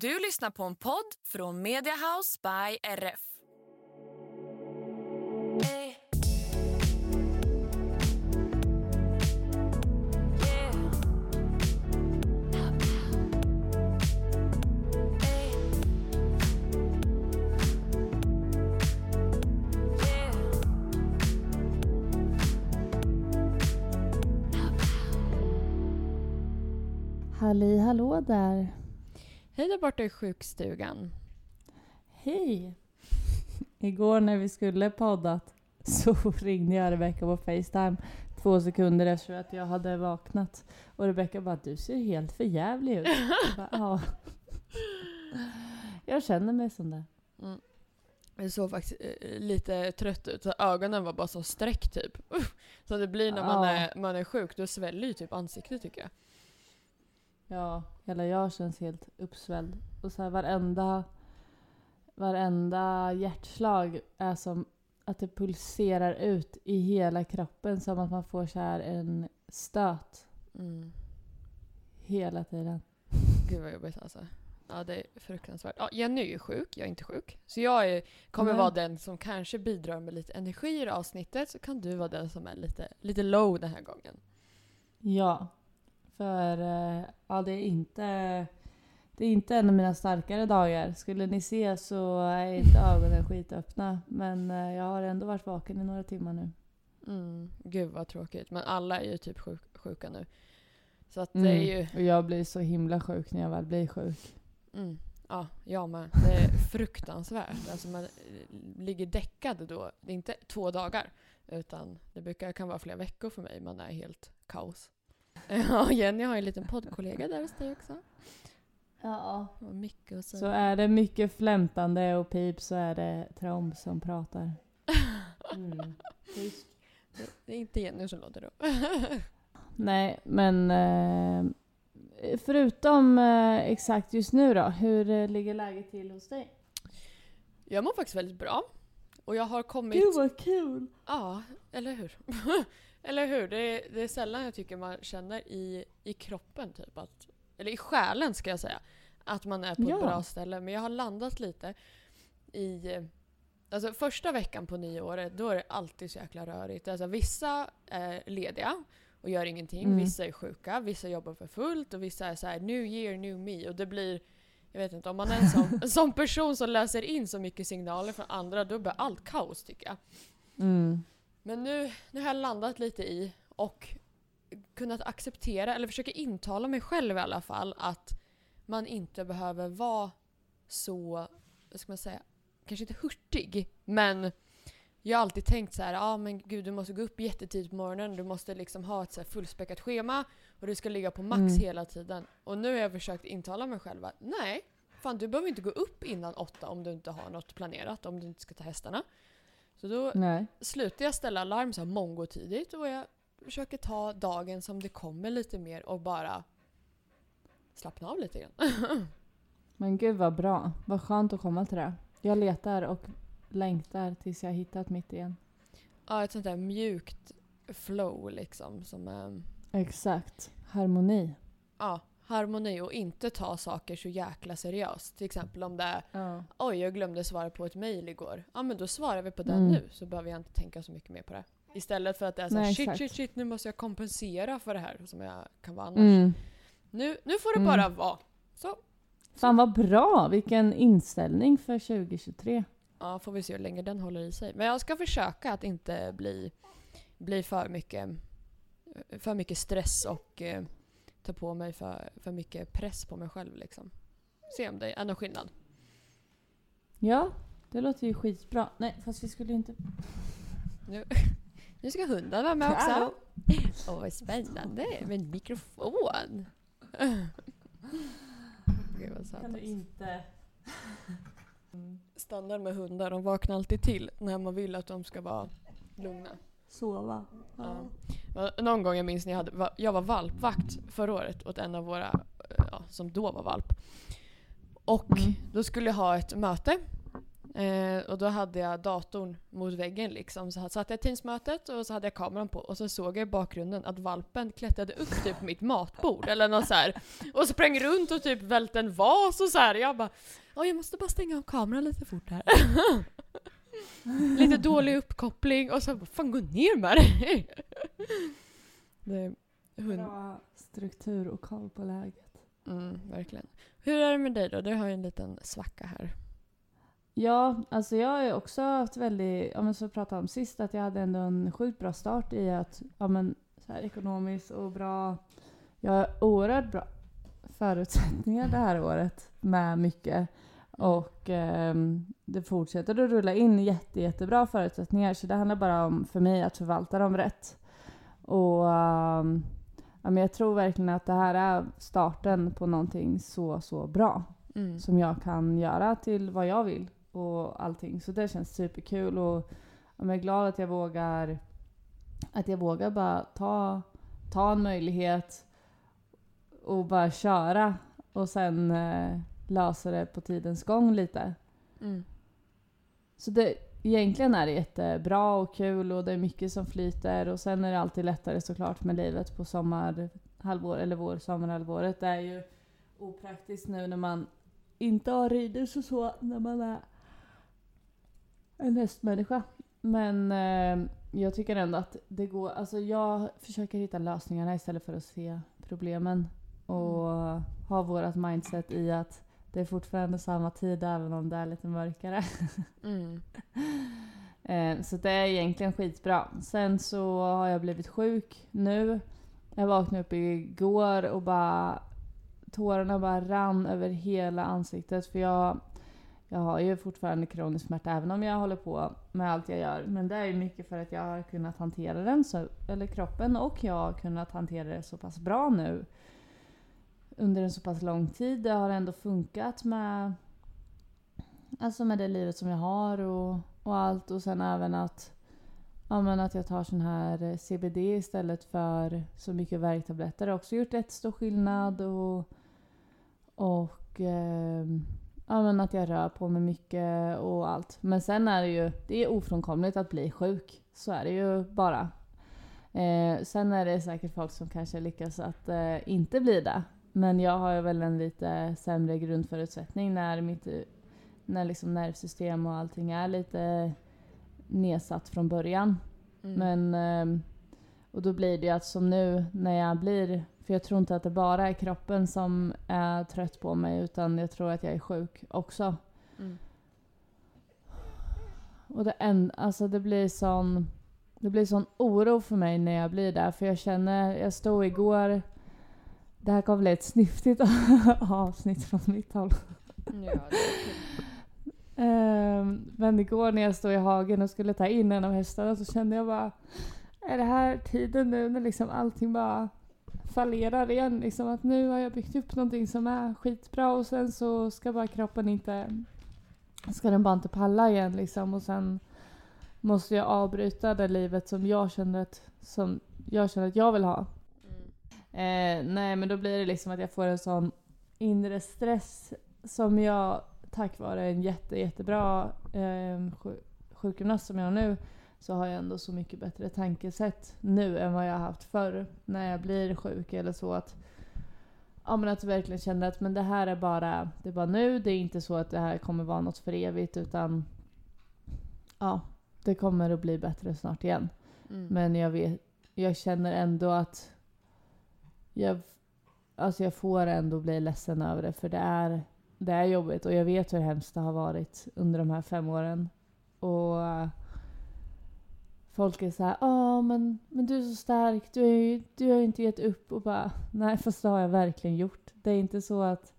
Du lyssnar på en podd från Mediahouse by RF. Halli hallå där. Hej där borta i sjukstugan. Hej! Igår när vi skulle poddat så ringde jag Rebecka på Facetime två sekunder efter att jag hade vaknat. Och Rebecka bara du ser helt för jävlig ut. Jag, bara, ja. jag känner mig som det. Mm. Jag såg faktiskt eh, lite trött ut, så ögonen var bara som streck typ. Så det blir när man, Ja. är, man är sjuk, då sväller ju typ ansiktet tycker jag. Ja, hela jag känns helt uppsvälld. Och så här varenda, varenda hjärtslag är som att det pulserar ut i hela kroppen som att man får så här en stöt Mm. hela tiden. Gud vad jobbigt alltså. Ja det är fruktansvärt. Ja, Jenny är ju sjuk, jag är inte sjuk. Så jag är, kommer Nej. vara den som kanske bidrar med lite energi i det avsnittet, så kan du vara den som är lite, lite low den här gången. Ja, för eh, ja, det är inte det är inte en av mina starkare dagar. Skulle ni se så är inte ögonen skitöppna. Men eh, jag har ändå varit vaken i några timmar nu. Mm. Gud vad tråkigt. Men alla är ju typ sjuk, sjuka nu. Så att det Mm. är ju... Och jag blir så himla sjuk när jag väl blir sjuk. Mm. Ja, jag med. Det är fruktansvärt. Alltså man eh, ligger däckad då. Det är inte två dagar. Utan det brukar, kan vara flera veckor för mig. Man är helt kaos. Ja, Jenny har en liten poddkollega där hos dig också. Ja. Och mycket att säga. Så är det mycket flämtande och pip så är det Traum som pratar. Mm. Det- Det är inte Jenny som låter då. Nej, men eh, förutom eh, exakt just nu då, hur eh, ligger läget till hos dig? Jag mår faktiskt väldigt bra. Och jag har kommit... Gud vad kul! Ja, eller hur? Eller hur? Det är, det är sällan jag tycker man känner i, i kroppen, typ att, eller i själen ska jag säga, att man är på Ja. ett bra ställe. Men jag har landat lite i... Alltså första veckan på nyåret, då är det alltid så jäkla rörigt. Alltså vissa är lediga och gör ingenting. Mm. Vissa är sjuka, vissa jobbar för fullt och vissa är så här new year, new me. Och det blir... Jag vet inte, om man är en sån, sån person som läser in så mycket signaler från andra, då blir allt kaos tycker jag. Mm. Men nu, nu har jag landat lite i och kunnat acceptera, eller försöka intala mig själv i alla fall, att man inte behöver vara så, vad ska man säga, kanske inte hurtig, men jag har alltid tänkt så här, ja ah, men gud du måste gå upp jättetidigt på morgonen, du måste liksom ha ett så fullspäckat schema och du ska ligga på max Mm. hela tiden. Och nu har jag försökt intala mig själv att nej, fan du behöver inte gå upp innan åtta om du inte har något planerat, om du inte ska ta hästarna. Så då Nej. slutar jag ställa larm så här tidigt och jag försöker ta dagen som det kommer lite mer och bara slappna av lite grann. Men gud vad bra. Vad skönt att komma till det. Jag letar och längtar tills jag hittat mitt igen. ja, ett sånt där mjukt flow liksom som är Exakt. Harmoni. ja, harmoni och inte ta saker så jäkla seriöst. Till exempel om det är Ja. oj jag glömde svara på ett mail igår. Ja men då svarar vi på den Mm. nu så behöver jag inte tänka så mycket mer på det. Istället för att det är så här, Nej, shit exakt. shit shit nu måste jag kompensera för det här som jag kan vara annars. Mm. Nu, nu får det Mm. bara vara. Så Fan vad bra! Vilken inställning för 2023. Ja, får vi se hur länge den håller i sig. Men jag ska försöka att inte bli, bli för mycket för mycket stress och eh, ta på mig för, för mycket press på mig själv. Liksom. Se om det är någon skillnad. Ja, det låter ju skitbra. Nej, fast vi skulle inte... Nu, nu ska hunden vara med också. Åh, vad spännande med en mikrofon. Gud vad söt. Kan du inte... Standard med hundar, de vaknar alltid till när man vill att de ska vara lugna. Sova? Ja. Var Någon gång jag minns när jag, hade, jag var valpvakt förra året åt en av våra, eh, ja, som då var valp. Och Mm. då skulle jag ha ett möte Eh, och då hade jag datorn mot väggen liksom. Så satt jag i Teamsmötet och så hade jag kameran på och så såg jag i bakgrunden att valpen klättrade upp typ på mitt matbord eller något så här. Och sprang runt och typ välte en vas och så här. Jag bara jag måste bara stänga av kameran lite fort här. lite dålig uppkoppling och så bara, fan gå ner med dig. det, hund. Bra struktur och koll på läget. Mm, verkligen. Hur är det med dig då? Du har ju en liten svacka här. Ja, alltså jag har ju också haft väldigt, ja men som jag pratade om sist, att jag hade ändå en sjukt bra start i att, ja men så här ekonomiskt och bra, jag har oerhört bra förutsättningar det här året med mycket. Och eh, det fortsätter att rulla in jätte, jättebra förutsättningar. Så det handlar bara om för mig att förvalta dem rätt. Och ja, men jag tror verkligen att det här är starten på någonting så, så bra. Mm. Som jag kan göra till vad jag vill och allting. Så det känns superkul. Och ja, jag är glad att jag vågar, att jag vågar bara ta, ta en möjlighet och bara köra. Och sen eh, lösa det på tidens gång lite. Mm. Så det, egentligen är det jättebra och kul och det är mycket som flyter. Och sen är det alltid lättare såklart med livet på sommarhalvår, eller vår sommarhalvåret. Det är ju opraktiskt nu när man inte har ridhus och så, när man är en hästmänniska. Men eh, jag tycker ändå att det går, alltså jag försöker hitta lösningarna istället för att se problemen. Och ha vårat mindset i att det är fortfarande samma tid även om det är lite mörkare. Mm. Eh, så det är egentligen skitbra. Sen så har jag blivit sjuk nu. Jag vaknade upp igår och bara tårarna bara rann över hela ansiktet för jag, jag har ju fortfarande kronisk smärta även om jag håller på med allt jag gör. Men det är ju mycket för att jag har kunnat hantera den, så, eller kroppen, och jag har kunnat hantera det så pass bra nu under en så pass lång tid. Det har ändå funkat med, alltså med det livet som jag har och, och allt. Och sen även att, ja, men att jag tar sån här eh, CBD istället för så mycket värktabletter Det har också gjort rätt stor skillnad. Och, och eh, ja, men att jag rör på mig mycket och allt. Men sen är det ju det är ofrånkomligt att bli sjuk. Så är det ju bara. Eh, sen är det säkert folk som kanske lyckas att eh, inte bli det. Men jag har väl en lite sämre grundförutsättning när mitt när liksom nervsystem och allting är lite nedsatt från början. Mm. Men, ehm, och då blir det att som nu när jag blir, för jag tror inte att det bara är kroppen som är trött på mig utan jag tror att jag är sjuk också. Mm. Och det, en, alltså det blir sån det blir sån oro för mig när jag blir där för jag känner, jag stod igår det här kommer bli ett snyftigt avsnitt från mitt håll. Ja. Ehm, men igår när jag stod i hagen och skulle ta in en av hästarna så kände jag bara Är det här tiden nu när liksom allting bara fallerar igen? Liksom att nu har jag byggt upp någonting som är skitbra och sen så ska bara kroppen inte Ska den bara inte palla igen liksom och sen måste jag avbryta det livet som jag känner att, som jag, känner att jag vill ha. Eh, nej men då blir det liksom att jag får en sån inre stress som jag tack vare en jätte, jättebra eh, sju- sjukgymnast som jag har nu så har jag ändå så mycket bättre tankesätt nu än vad jag har haft förr när jag blir sjuk eller så. att Ja men att jag verkligen kände att men det här är bara, det är bara nu, det är inte så att det här kommer vara något för evigt utan Ja, det kommer att bli bättre snart igen. Mm. Men jag vet, jag känner ändå att jag, alltså jag får ändå bli ledsen över det för det är, det är jobbigt. Och jag vet hur hemskt det har varit under de här fem åren. Och folk är så här, ja men, men du är så stark, du, är, du har ju inte gett upp. Och bara, nej fast det har jag verkligen gjort. Det är inte så att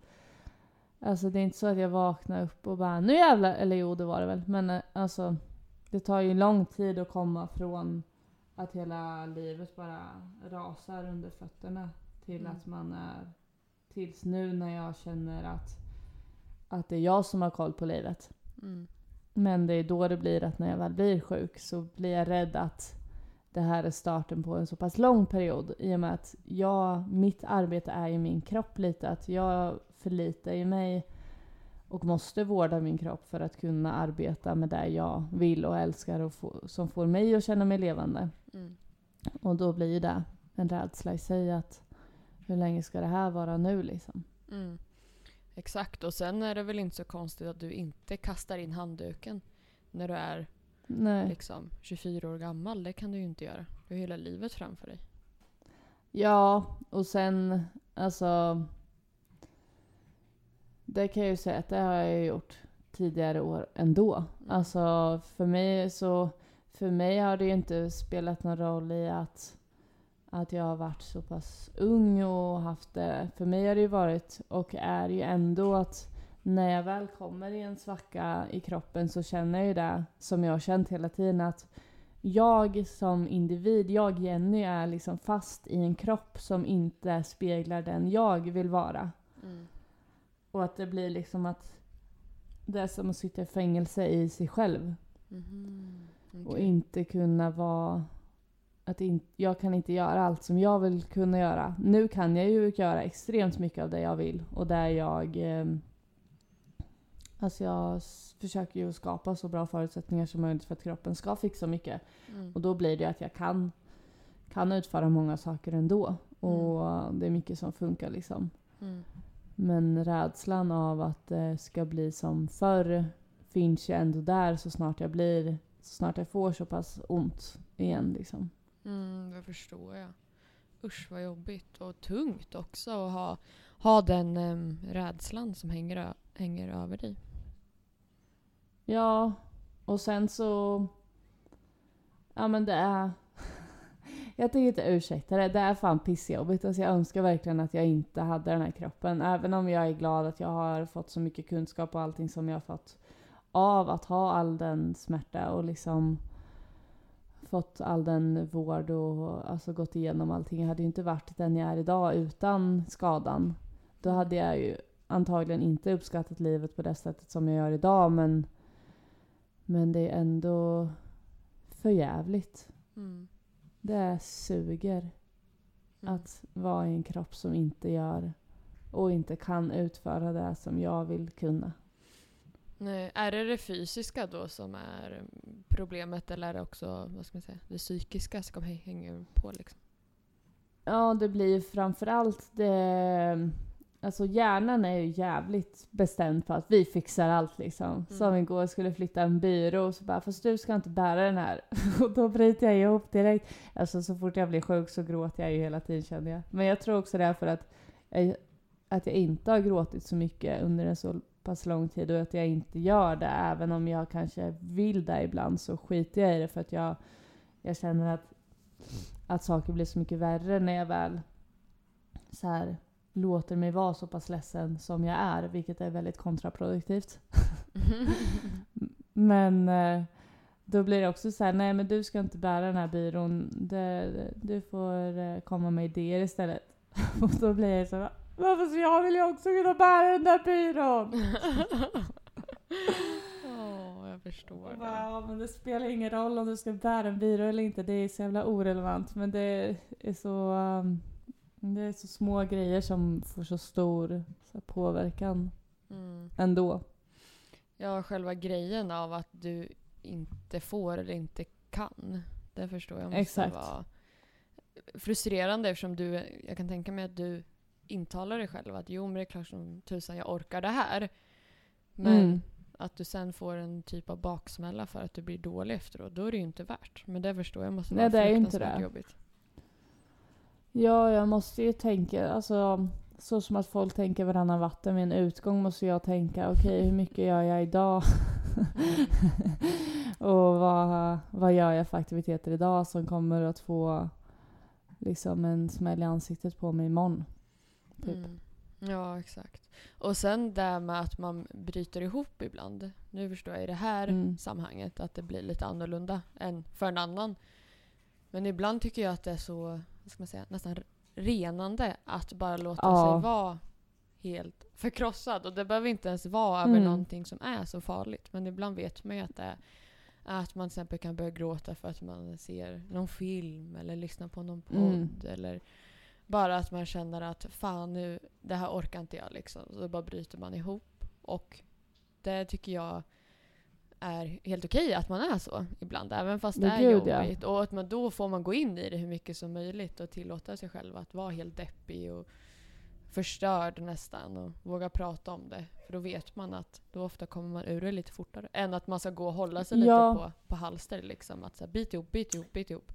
Alltså det är inte så att jag vaknar upp och bara nu jävlar, eller jo det var det väl, men alltså det tar ju lång tid att komma från att hela livet bara rasar under fötterna till Mm. att man är tills nu när jag känner att, att det är jag som har koll på livet. Mm. Men det är då det blir att när jag väl blir sjuk så blir jag rädd att det här är starten på en så pass lång period i och med att jag, mitt arbete är ju min kropp lite. Att jag förlitar ju mig och måste vårda min kropp för att kunna arbeta med det jag vill och älskar och få, som får mig att känna mig levande. Mm. Och då blir ju det en rädsla i sig att hur länge ska det här vara nu liksom? Mm. Exakt, och sen är det väl inte så konstigt att du inte kastar in handduken när du är Nej. liksom 24 år gammal. Det kan du ju inte göra. Du har hela livet framför dig. Ja, och sen alltså det kan jag ju säga att det har jag gjort tidigare år ändå. Mm. Alltså för mig så för mig har det ju inte spelat någon roll i att, att jag har varit så pass ung och haft det. För mig har det ju varit och är ju ändå att när jag väl kommer i en svacka i kroppen så känner jag ju det som jag har känt hela tiden att jag som individ, jag Jenny, är liksom fast i en kropp som inte speglar den jag vill vara. Mm. Och att det blir liksom att det är som att sitta i fängelse i sig själv. Mhm. Och Okej. inte kunna vara... Att in, jag kan inte göra allt som jag vill kunna göra. Nu kan jag ju göra extremt mycket av det jag vill. Och där jag... Eh, alltså jag försöker ju skapa så bra förutsättningar som möjligt för att kroppen ska fixa mycket. Mm. Och då blir det att jag kan, kan utföra många saker ändå. Och det är mycket som funkar liksom. Mm. Men rädslan av att det ska bli som förr finns ju ändå där så snart jag blir, så snart jag får så pass ont igen liksom. Mm, det förstår jag. Usch vad jobbigt och tungt också att ha, ha den um, rädslan som hänger, hänger över dig. Ja, och sen så... Ja men det är... Jag tänker inte ursäkta det. Det är fan pissjobbigt. Alltså jag önskar verkligen att jag inte hade den här kroppen. Även om jag är glad att jag har fått så mycket kunskap och allting som jag har fått av att ha all den smärta och liksom fått all den vård och alltså gått igenom allting. Jag hade ju inte varit den jag är idag utan skadan. Då hade jag ju antagligen inte uppskattat livet på det sättet som jag gör idag men men det är ändå för jävligt. Mm. Det suger Mm. att vara i en kropp som inte gör och inte kan utföra det som jag vill kunna. Nej, är det det fysiska då som är problemet eller är det också vad ska man säga, det psykiska som hä- hänger på? Liksom? Ja, det blir framförallt det... Alltså hjärnan är ju jävligt bestämd på att vi fixar allt liksom. Som igår skulle flytta en byrå och så bara fast du ska inte bära den här. och då bryter jag ihop direkt. Alltså så fort jag blir sjuk så gråter jag ju hela tiden känner jag. Men jag tror också det är för att jag, att jag inte har gråtit så mycket under en så pass lång tid och att jag inte gör det. Även om jag kanske vill det ibland så skiter jag i det för att jag, jag känner att, att saker blir så mycket värre när jag väl så här, låter mig vara så pass ledsen som jag är, vilket är väldigt kontraproduktivt. Men eh, då blir det också så här, nej men du ska inte bära den här byrån, du, du får eh, komma med idéer istället. Och då blir jag så varför så jag vill ju också kunna bära den där byrån! Åh, jag förstår det. Ja, men det spelar ingen roll om du ska bära en byrå eller inte, det är så jävla orelevant. Men det är så, um, det är så små grejer som får så stor så påverkan Mm. ändå. Ja, själva grejen av att du inte får eller inte kan. Det förstår jag måste Exakt. vara frustrerande eftersom du, jag kan tänka mig att du intalar dig själv att jo men det är klart som tusan jag orkar det här. Men Mm. att du sen får en typ av baksmälla för att du blir dålig efteråt, då är det ju inte värt. Men det förstår jag måste Nej, vara det är inte det. jobbigt. Ja, jag måste ju tänka, alltså så som att folk tänker varannan vatten med en utgång måste jag tänka, okej hur mycket gör jag idag? och vad, vad gör jag för aktiviteter idag som kommer att få liksom en smäll i ansiktet på mig imorgon? Typ. Mm. Ja, exakt. Och sen det med att man bryter ihop ibland. Nu förstår jag i det här Mm. sammanhanget att det blir lite annorlunda än för en annan. Men ibland tycker jag att det är så, vad ska man säga, nästan renande att bara låta Ja. sig vara helt förkrossad. Och det behöver inte ens vara över Mm. någonting som är så farligt. Men ibland vet man ju att det är att man till exempel kan börja gråta för att man ser någon film eller lyssnar på någon podd. Mm. Eller bara att man känner att fan nu, det här orkar inte jag liksom. Så då bara bryter man ihop. Och det tycker jag är helt okej att man är så ibland, även fast det Ja, är gud, ja. jobbigt. Och att man då får man gå in i det hur mycket som möjligt och tillåta sig själv att vara helt deppig och förstörd nästan och våga prata om det. För då vet man att då ofta kommer man ur det lite fortare. Än att man ska gå och hålla sig Ja. lite på, på halster liksom. Att så här, bit ihop, bit ihop, bit ihop.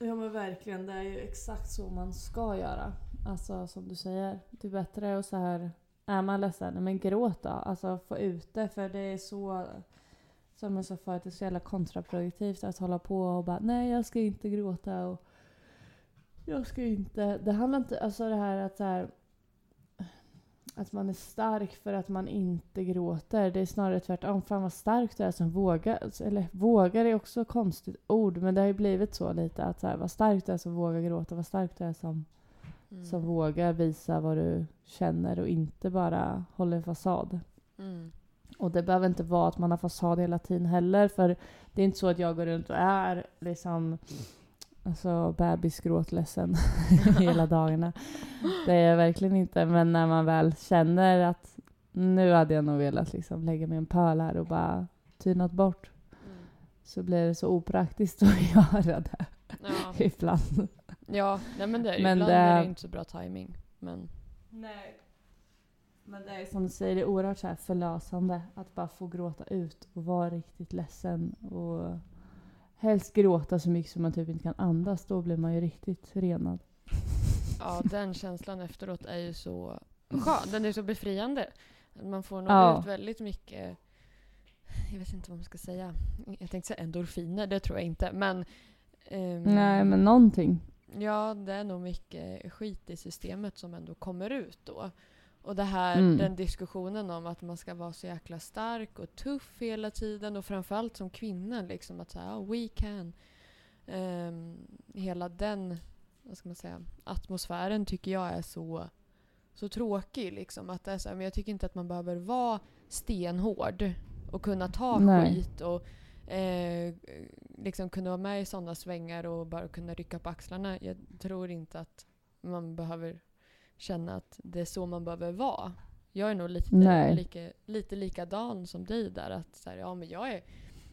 Ja men verkligen, det är ju exakt så man ska göra. Alltså som du säger, det är bättre att så här, är man ledsen, men gråt då. Alltså få ut det, för det är så, som jag sa förut, det är så jävla kontraproduktivt att hålla på och bara nej jag ska inte gråta och jag ska inte. Det handlar inte, alltså det här att så här, att man är stark för att man inte gråter. Det är snarare tvärtom. Fan vad stark du är som vågar. Eller vågar är också ett konstigt ord. Men det har ju blivit så lite. Att så här, vad stark du är som vågar gråta. Vad stark du är som, Mm. som vågar visa vad du känner. Och inte bara håller fasad. Mm. Och det behöver inte vara att man har fasad hela tiden heller. För det är inte så att jag går runt och är liksom Alltså bebisgråtledsen hela dagarna. Det är jag verkligen inte. Men när man väl känner att nu hade jag nog velat liksom lägga mig en pöl här och bara tynat bort. Mm. Så blir det så opraktiskt att göra det Ja, ibland. ja nej, men det Men ibland det- är det inte så bra timing. Men Nej. Men det är som du säger, det är oerhört så här förlösande att bara få gråta ut och vara riktigt ledsen. Och helst gråta så mycket som man typ inte kan andas. Då blir man ju riktigt renad. ja, den känslan efteråt är ju så skön. Den är så befriande. Man får nog Ja. ut väldigt mycket jag vet inte vad man ska säga. Jag tänkte säga endorfiner, det tror jag inte. Men, ehm, Nej, men någonting. Ja, det är nog mycket skit i systemet som ändå kommer ut då. Och det här, Mm. den diskussionen om att man ska vara så jäkla stark och tuff hela tiden och framförallt som kvinna liksom att säga oh, we can. Ehm, hela den, vad ska man säga, atmosfären tycker jag är så, så tråkig liksom. Att det är så här, men jag tycker inte att man behöver vara stenhård och kunna ta Nej. skit och eh, liksom kunna vara med i sådana svängar och bara kunna rycka på axlarna. Jag tror inte att man behöver känna att det är så man behöver vara. Jag är nog lite, Nej. lika, lite likadan som dig där. Att så här, ja, men jag, är,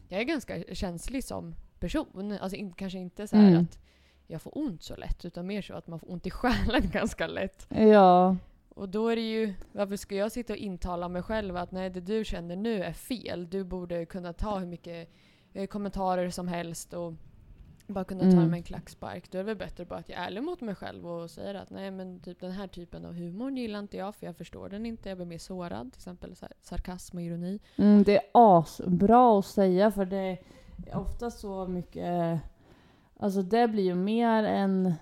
jag är ganska känslig som person. Alltså in, kanske inte så Mm. att jag får ont så lätt utan mer så att man får ont i själen ganska lätt. Ja, Och då är det ju, varför ska jag sitta och intala mig själv att nej det du känner nu är fel. Du borde kunna ta hur mycket eh, kommentarer som helst och bara kunna ta Mm. med en klackspark. Då är det väl bättre bara att jag är ärlig mot mig själv och säger att nej men typ den här typen av humor gillar inte jag för jag förstår den inte. Jag blir mer sårad. Till exempel så här, sarkasm och ironi. mm, det är asbra att säga för det är ofta så mycket... Alltså det blir ju mer en...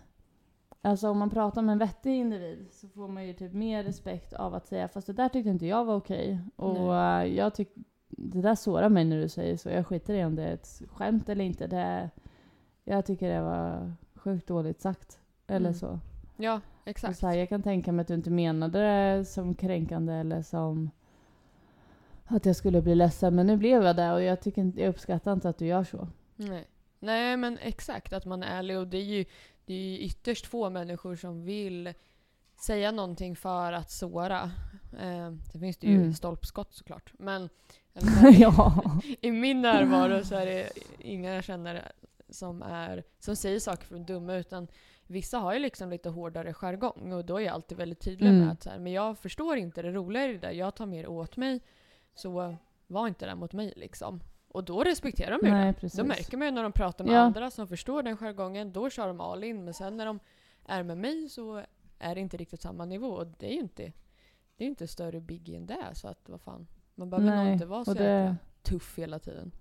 Alltså om man pratar med en vettig individ så får man ju typ mer respekt av att säga fast det där tyckte inte jag var okej. Och eh, jag tycker... Det där sårar mig när du säger så. Jag skiter i om det är ett skämt eller inte. Det, jag tycker det var sjukt dåligt sagt. Eller Mm. så. Ja, exakt. Så här, jag kan tänka mig att du inte menade det som kränkande eller som att jag skulle bli ledsen. Men nu blev jag det och jag, tycker inte, jag uppskattar inte att du gör så. Nej. Nej men exakt, att man är ärlig. Och det är ju, det är ju ytterst få människor som vill säga någonting för att såra. Eh, sen finns det ju Mm. stolpskott såklart. Men eller, ja. i min närvaro så är det inga jag känner som, är, som säger saker för att dumma utan vissa har ju liksom lite hårdare jargong och då är jag alltid väldigt tydlig Mm. med att så här, men jag förstår inte det roliga i det där, jag tar mer åt mig så var inte det mot mig liksom. Och då respekterar de ju Nej, det. precis. Då märker man ju när de pratar med Ja. andra som förstår den jargongen, då kör de all in. Men sen när de är med mig så är det inte riktigt samma nivå. Och det är ju inte, det är inte större biggie än det. Så att vad fan. Man behöver nog inte vara så det- jäkla tuff hela tiden.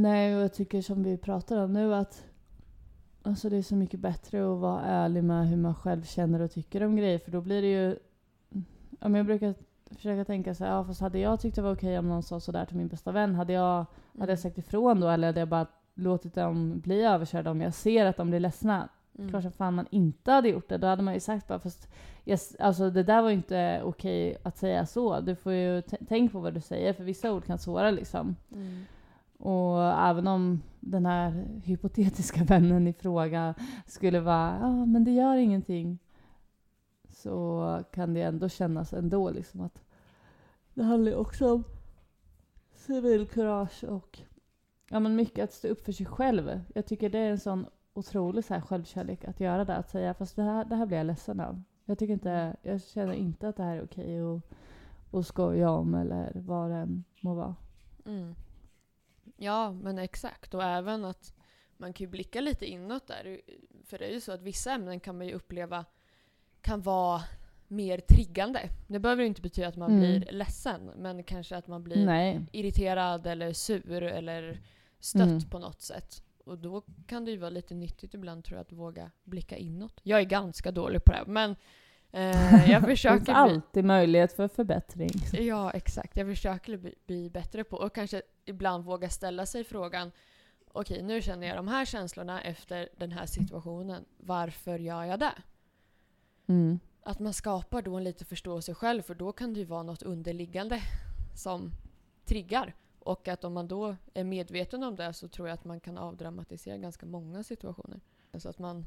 Nej, och jag tycker som vi pratar om nu att alltså det är så mycket bättre att vara ärlig med hur man själv känner och tycker om grejer. För då blir det ju... Ja, men jag brukar försöka tänka så här, ja fast hade jag tyckt det var okej om någon sa sådär till min bästa vän, hade jag, hade Mm. jag sagt ifrån då eller hade jag bara låtit dem bli överkörda om jag ser att de blir ledsna? Mm. Klart som fan man inte hade gjort det. Då hade man ju sagt bara fast yes, alltså det där var ju inte okej att säga så. Du får ju t- tänk på vad du säger för vissa ord kan såra liksom. Mm. Och även om den här hypotetiska vännen i fråga skulle vara ja men det gör ingenting. Så kan det ändå kännas ändå liksom att Det handlar ju också om civilkurage och ja, men mycket att stå upp för sig själv. Jag tycker det är en sån otrolig så här självkärlek att göra det. Att säga fast det här, det här blir jag ledsen av. Jag, tycker inte, jag känner inte att det här är okej att, att skoja om eller vad det än må vara. Mm. Ja, men exakt. Och även att man kan ju blicka lite inåt där. För det är ju så att vissa ämnen kan man ju uppleva kan vara mer triggande. Det behöver ju inte betyda att man Mm. blir ledsen, men kanske att man blir Nej. irriterad eller sur eller stött Mm. på något sätt. Och då kan det ju vara lite nyttigt ibland tror jag att våga blicka inåt. Jag är ganska dålig på det, men eh, jag Det försöker finns bli, alltid möjlighet för förbättring. Ja, exakt. Jag försöker bli, bli bättre på och kanske ibland våga ställa sig frågan Okej, nu känner jag de här känslorna efter den här situationen. Varför gör jag det? Mm. Att man skapar då en lite förståelse själv för då kan det ju vara något underliggande som triggar. Och att om man då är medveten om det så tror jag att man kan avdramatisera ganska många situationer. Så att man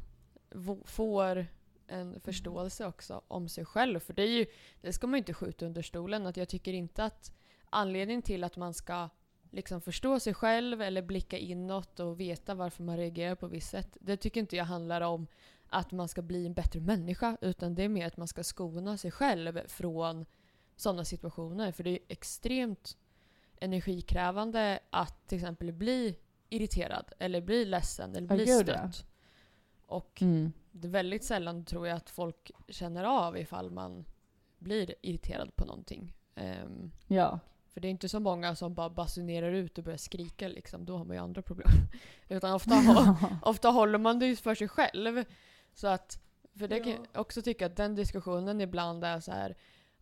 får en förståelse också om sig själv. För det, är ju, det ska man ju inte skjuta under stolen. Att jag tycker inte att anledningen till att man ska liksom förstå sig själv eller blicka inåt och veta varför man reagerar på visst sätt. Det tycker inte jag handlar om att man ska bli en bättre människa utan det är mer att man ska skona sig själv från sådana situationer. För det är extremt energikrävande att till exempel bli irriterad eller bli ledsen eller bli stött. Och Mm. Det är väldigt sällan tror jag att folk känner av ifall man blir irriterad på någonting. Ehm, Ja. för det är inte så många som bara basunerar ut och börjar skrika liksom. Då har man ju andra problem. Utan ofta, hå- ofta håller man det ju för sig själv. Så att, för det kan jag också tycka att den diskussionen ibland är så här.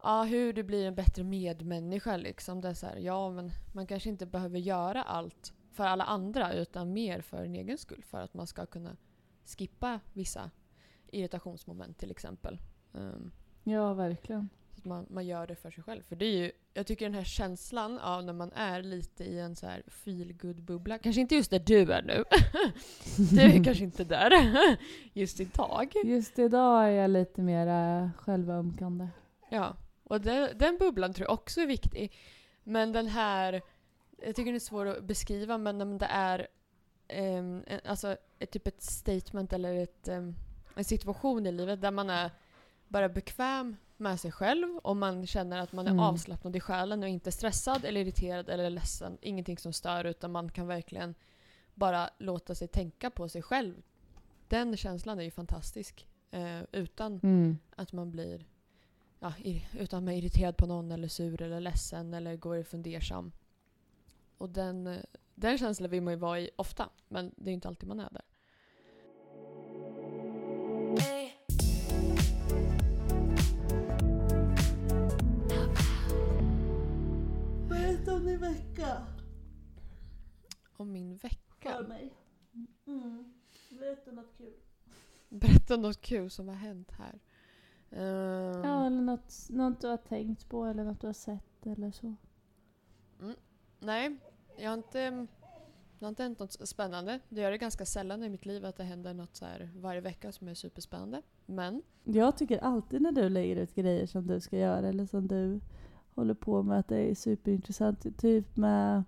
Ja, hur du blir en bättre medmänniska liksom. Det är så här, ja men man kanske inte behöver göra allt för alla andra utan mer för en egen skull. För att man ska kunna skippa vissa irritationsmoment till exempel. Ehm, ja, verkligen. så man, man gör det för sig själv. För det är ju, jag tycker den här känslan av när man är lite i en så här feel bubbla kanske inte just där du är nu. du är kanske inte där just idag. Just idag är jag lite mer självömkande. Ja, och det, den bubblan tror jag också är viktig. Men den här, jag tycker det är svårt att beskriva, men det är en, alltså ett, typ ett statement eller ett, ehm, en situation i livet där man är bara bekväm med sig själv och man känner att man är Mm. avslappnad i själen och inte stressad eller irriterad eller ledsen. Ingenting som stör utan man kan verkligen bara låta sig tänka på sig själv. Den känslan är ju fantastisk. Eh, utan Mm. att man blir ja, utan att man är irriterad på någon eller sur eller ledsen eller går fundersam. Och den, eh, den känslan vill man ju vara i ofta, men det är inte alltid man är där. Berätta om din vecka. Om min vecka. mig. Mm. Berätta något kul. Berätta något kul som har hänt här. Ehm, Ja, eller något, något du har tänkt på eller något du har sett eller så. Nej, jag har inte, det har inte hänt något spännande. Det gör det ganska sällan i mitt liv att det händer något så här varje vecka som är superspännande. Men Jag tycker alltid när du lägger ut grejer som du ska göra eller som du håller på med att det är superintressant. Typ med,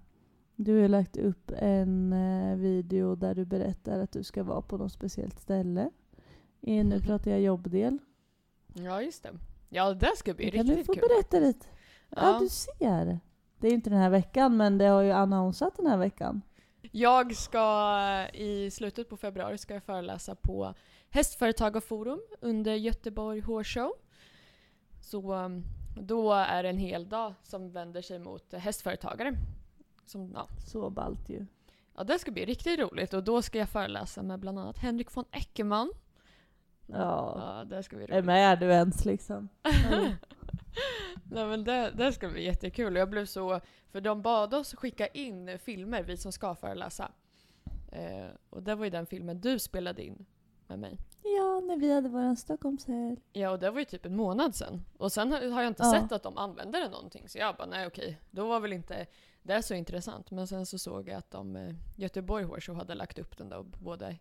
du har lagt upp en eh, video där du berättar att du ska vara på något speciellt ställe. Nu pratar jag jobbdel. ja, just det. Ja, det ska bli kan du riktigt få kul. berätta lite? Ja. Ja. du ser. Det är ju inte den här veckan men det har ju annonsat den här veckan. Jag ska i slutet på februari ska jag föreläsa på Hästföretagarforum under Göteborg Hårshow. Så um, då är det en hel dag som vänder sig mot hästföretagare. Som, ja, Så ballt ju. ja, det ska bli riktigt roligt och då ska jag föreläsa med bland annat Henrik von Eckermann. Ja. ja det ska bli Är med du ens liksom? Ja. Nej men det, det ska bli jättekul jag blev så, för de bad oss skicka in filmer, vi som ska föreläsa. Eh, och det var ju den filmen du spelade in med mig. Ja, när vi hade våran Stockholmshelg. Ja och det var ju typ en månad sedan. Och sen har jag inte Ja. sett att de använde det någonting. Så jag bara nej okej, då var väl inte det så intressant. Men sen så såg jag att de, eh, Göteborg Horse hade lagt upp den då både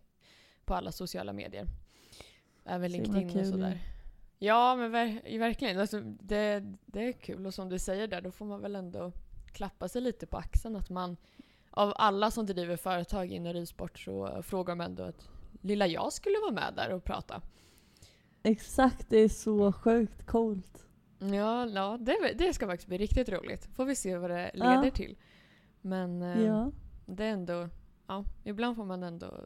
på alla sociala medier. Även Så LinkedIn och sådär. Ja, men ver verkligen. Alltså, det, det är kul och som du säger där, då får man väl ändå klappa sig lite på axeln att man av alla som driver företag inom ridsport så frågar man ändå att lilla jag skulle vara med där och prata. Exakt, det är så sjukt coolt. Ja, ja det, det ska faktiskt bli riktigt roligt. Får vi se vad det leder Ja. till. Men eh, Ja. det är ändå, ja, ibland får man ändå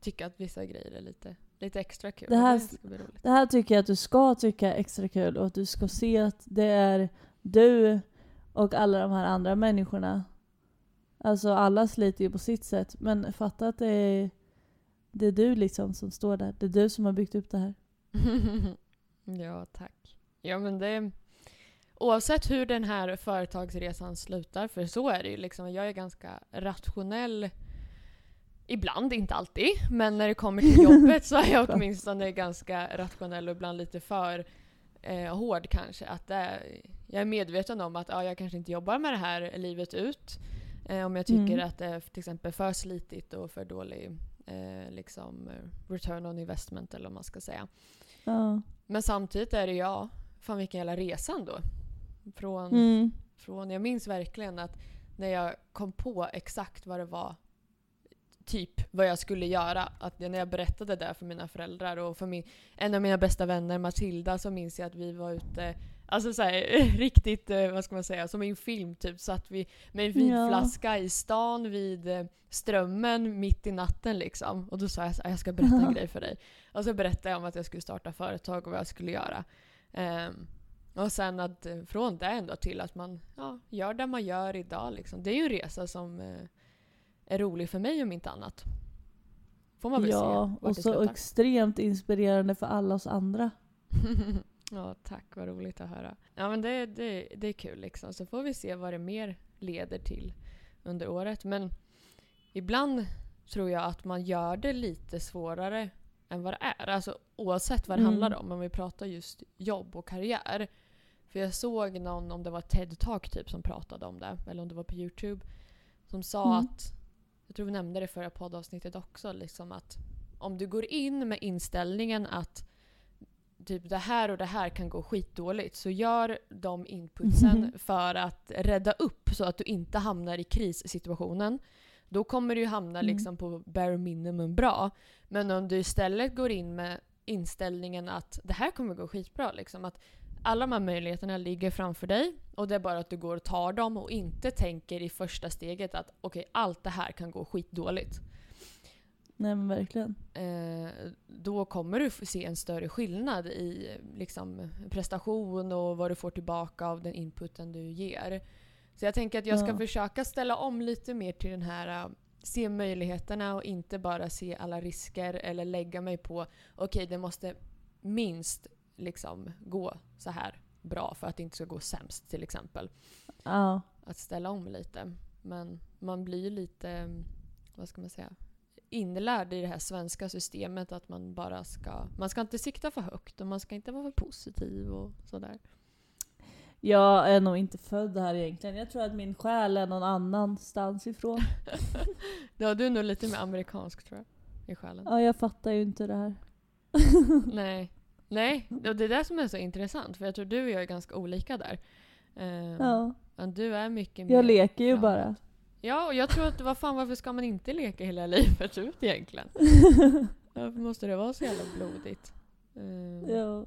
tycka att vissa grejer är lite, lite extra kul. Det här- roligt. Det här tycker jag att du ska tycka är extra kul och att du ska se att det är du och alla de här andra människorna. Alltså alla sliter ju på sitt sätt men fatta att det är, det är du liksom som står där. Det är du som har byggt upp det här. ja, tack. Ja, men det... Oavsett hur den här företagsresan slutar, för så är det ju liksom. Jag är ganska rationell. Ibland, inte alltid. Men när det kommer till jobbet så är jag åtminstone ganska rationell och ibland lite för eh, hård kanske. Att är, jag är medveten om att ja, jag kanske inte jobbar med det här livet ut. Eh, om jag tycker Mm. att det är till exempel för slitigt och för dålig eh, liksom, eh, return on investment eller vad man ska säga. Ja. Men samtidigt är det ja, fan vilken jävla resa ändå. Från, Mm. från, jag minns verkligen att när jag kom på exakt vad det var, typ vad jag skulle göra. Att när jag berättade det för mina föräldrar och för min, en av mina bästa vänner Matilda så minns jag att vi var ute Alltså såhär riktigt, eh, vad ska man säga, som i en film typ. Satt vi med en vinflaska i stan vid eh, Strömmen mitt i natten liksom. Och då sa jag så här, jag ska berätta en grej för dig. Och så berättade jag om att jag skulle starta företag och vad jag skulle göra. Ehm, och sen att eh, från det ändå till att man ja, gör det man gör idag. Liksom. Det är ju en resa som eh, är rolig för mig om inte annat. Får man väl se Ja, vart och så extremt inspirerande för alla oss andra. ja, tack. Vad roligt att höra. Ja, men det, det, det är kul liksom. Så får vi se vad det mer leder till under året. Men ibland tror jag att man gör det lite svårare än vad det är. Alltså oavsett vad det Mm. handlar om. Om vi pratar just jobb och karriär. För jag såg någon, om det var TED-talk typ, som pratade om det. Eller om det var på YouTube. Som sa Mm. att, jag tror vi nämnde det i förra poddavsnittet också, liksom att om du går in med inställningen att typ det här och det här kan gå skitdåligt. Så gör de inputsen för att rädda upp så att du inte hamnar i krissituationen. Då kommer du hamna Mm. liksom på bare minimum bra. Men om du istället går in med inställningen att det här kommer gå skitbra. Liksom, att alla de här möjligheterna ligger framför dig och det är bara att du går och tar dem och inte tänker i första steget att okej, allt det här kan gå skitdåligt. Nej men verkligen. Eh, då kommer du se en större skillnad i liksom, prestation och vad du får tillbaka av den inputen du ger. Så jag tänker att jag ska Ja. försöka ställa om lite mer till den här eh, se möjligheterna och inte bara se alla risker eller lägga mig på okej det måste minst liksom gå så här bra för att det inte ska gå sämst till exempel. Ja. Att ställa om lite. Men man blir ju lite, vad ska man säga, inlärd i det här svenska systemet att man bara ska, man ska inte sikta för högt och man ska inte vara för positiv och sådär. Jag är nog inte född här egentligen. Jag tror att min själ är någon annanstans ifrån. Ja, du är nog lite mer amerikansk tror jag, i själen. Ja, jag fattar ju inte det här. Nej. Nej, och det är det som är så intressant för jag tror du och jag är ganska olika där. Ehm, Ja. men Du är mycket mer Jag leker ju framåt. bara. Ja, och jag tror att vad fan varför ska man inte leka hela livet ut egentligen? Varför måste det vara så jävla blodigt? Ehm, Ja.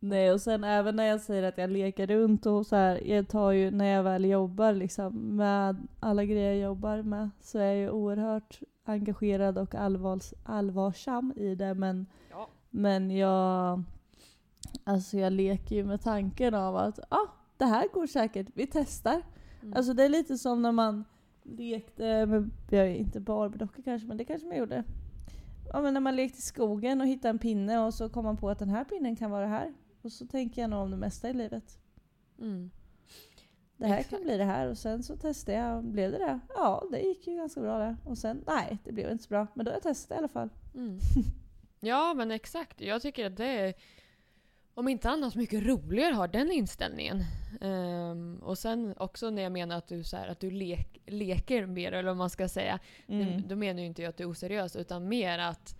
Nej, och sen även när jag säger att jag leker runt och så här, jag tar ju när jag väl jobbar liksom med alla grejer jag jobbar med så är jag ju oerhört engagerad och allvars, allvarsam i det men, Ja. men jag alltså jag leker ju med tanken av att ah, det här går säkert, vi testar. Mm. Alltså det är lite som när man lekte med, jag är inte Barbiedockor kanske, men det kanske man gjorde. Ja men när man lekte i skogen och hittade en pinne och så kom man på att den här pinnen kan vara här. Och så tänker jag nog om det mesta i livet. Mm. Det här Exakt. kan bli det här och sen så testade jag, blev det det? Ja, det gick ju ganska bra det. Och sen, nej det blev inte så bra. Men då har jag testat i alla fall. Mm. Ja, men exakt. Jag tycker att det är, om inte annat, mycket roligare att ha den inställningen. Ehm, och sen också när jag menar att du, så här, att du lek, leker mer, eller vad man ska säga. Mm. Då menar ju inte jag att du är oseriös, utan mer att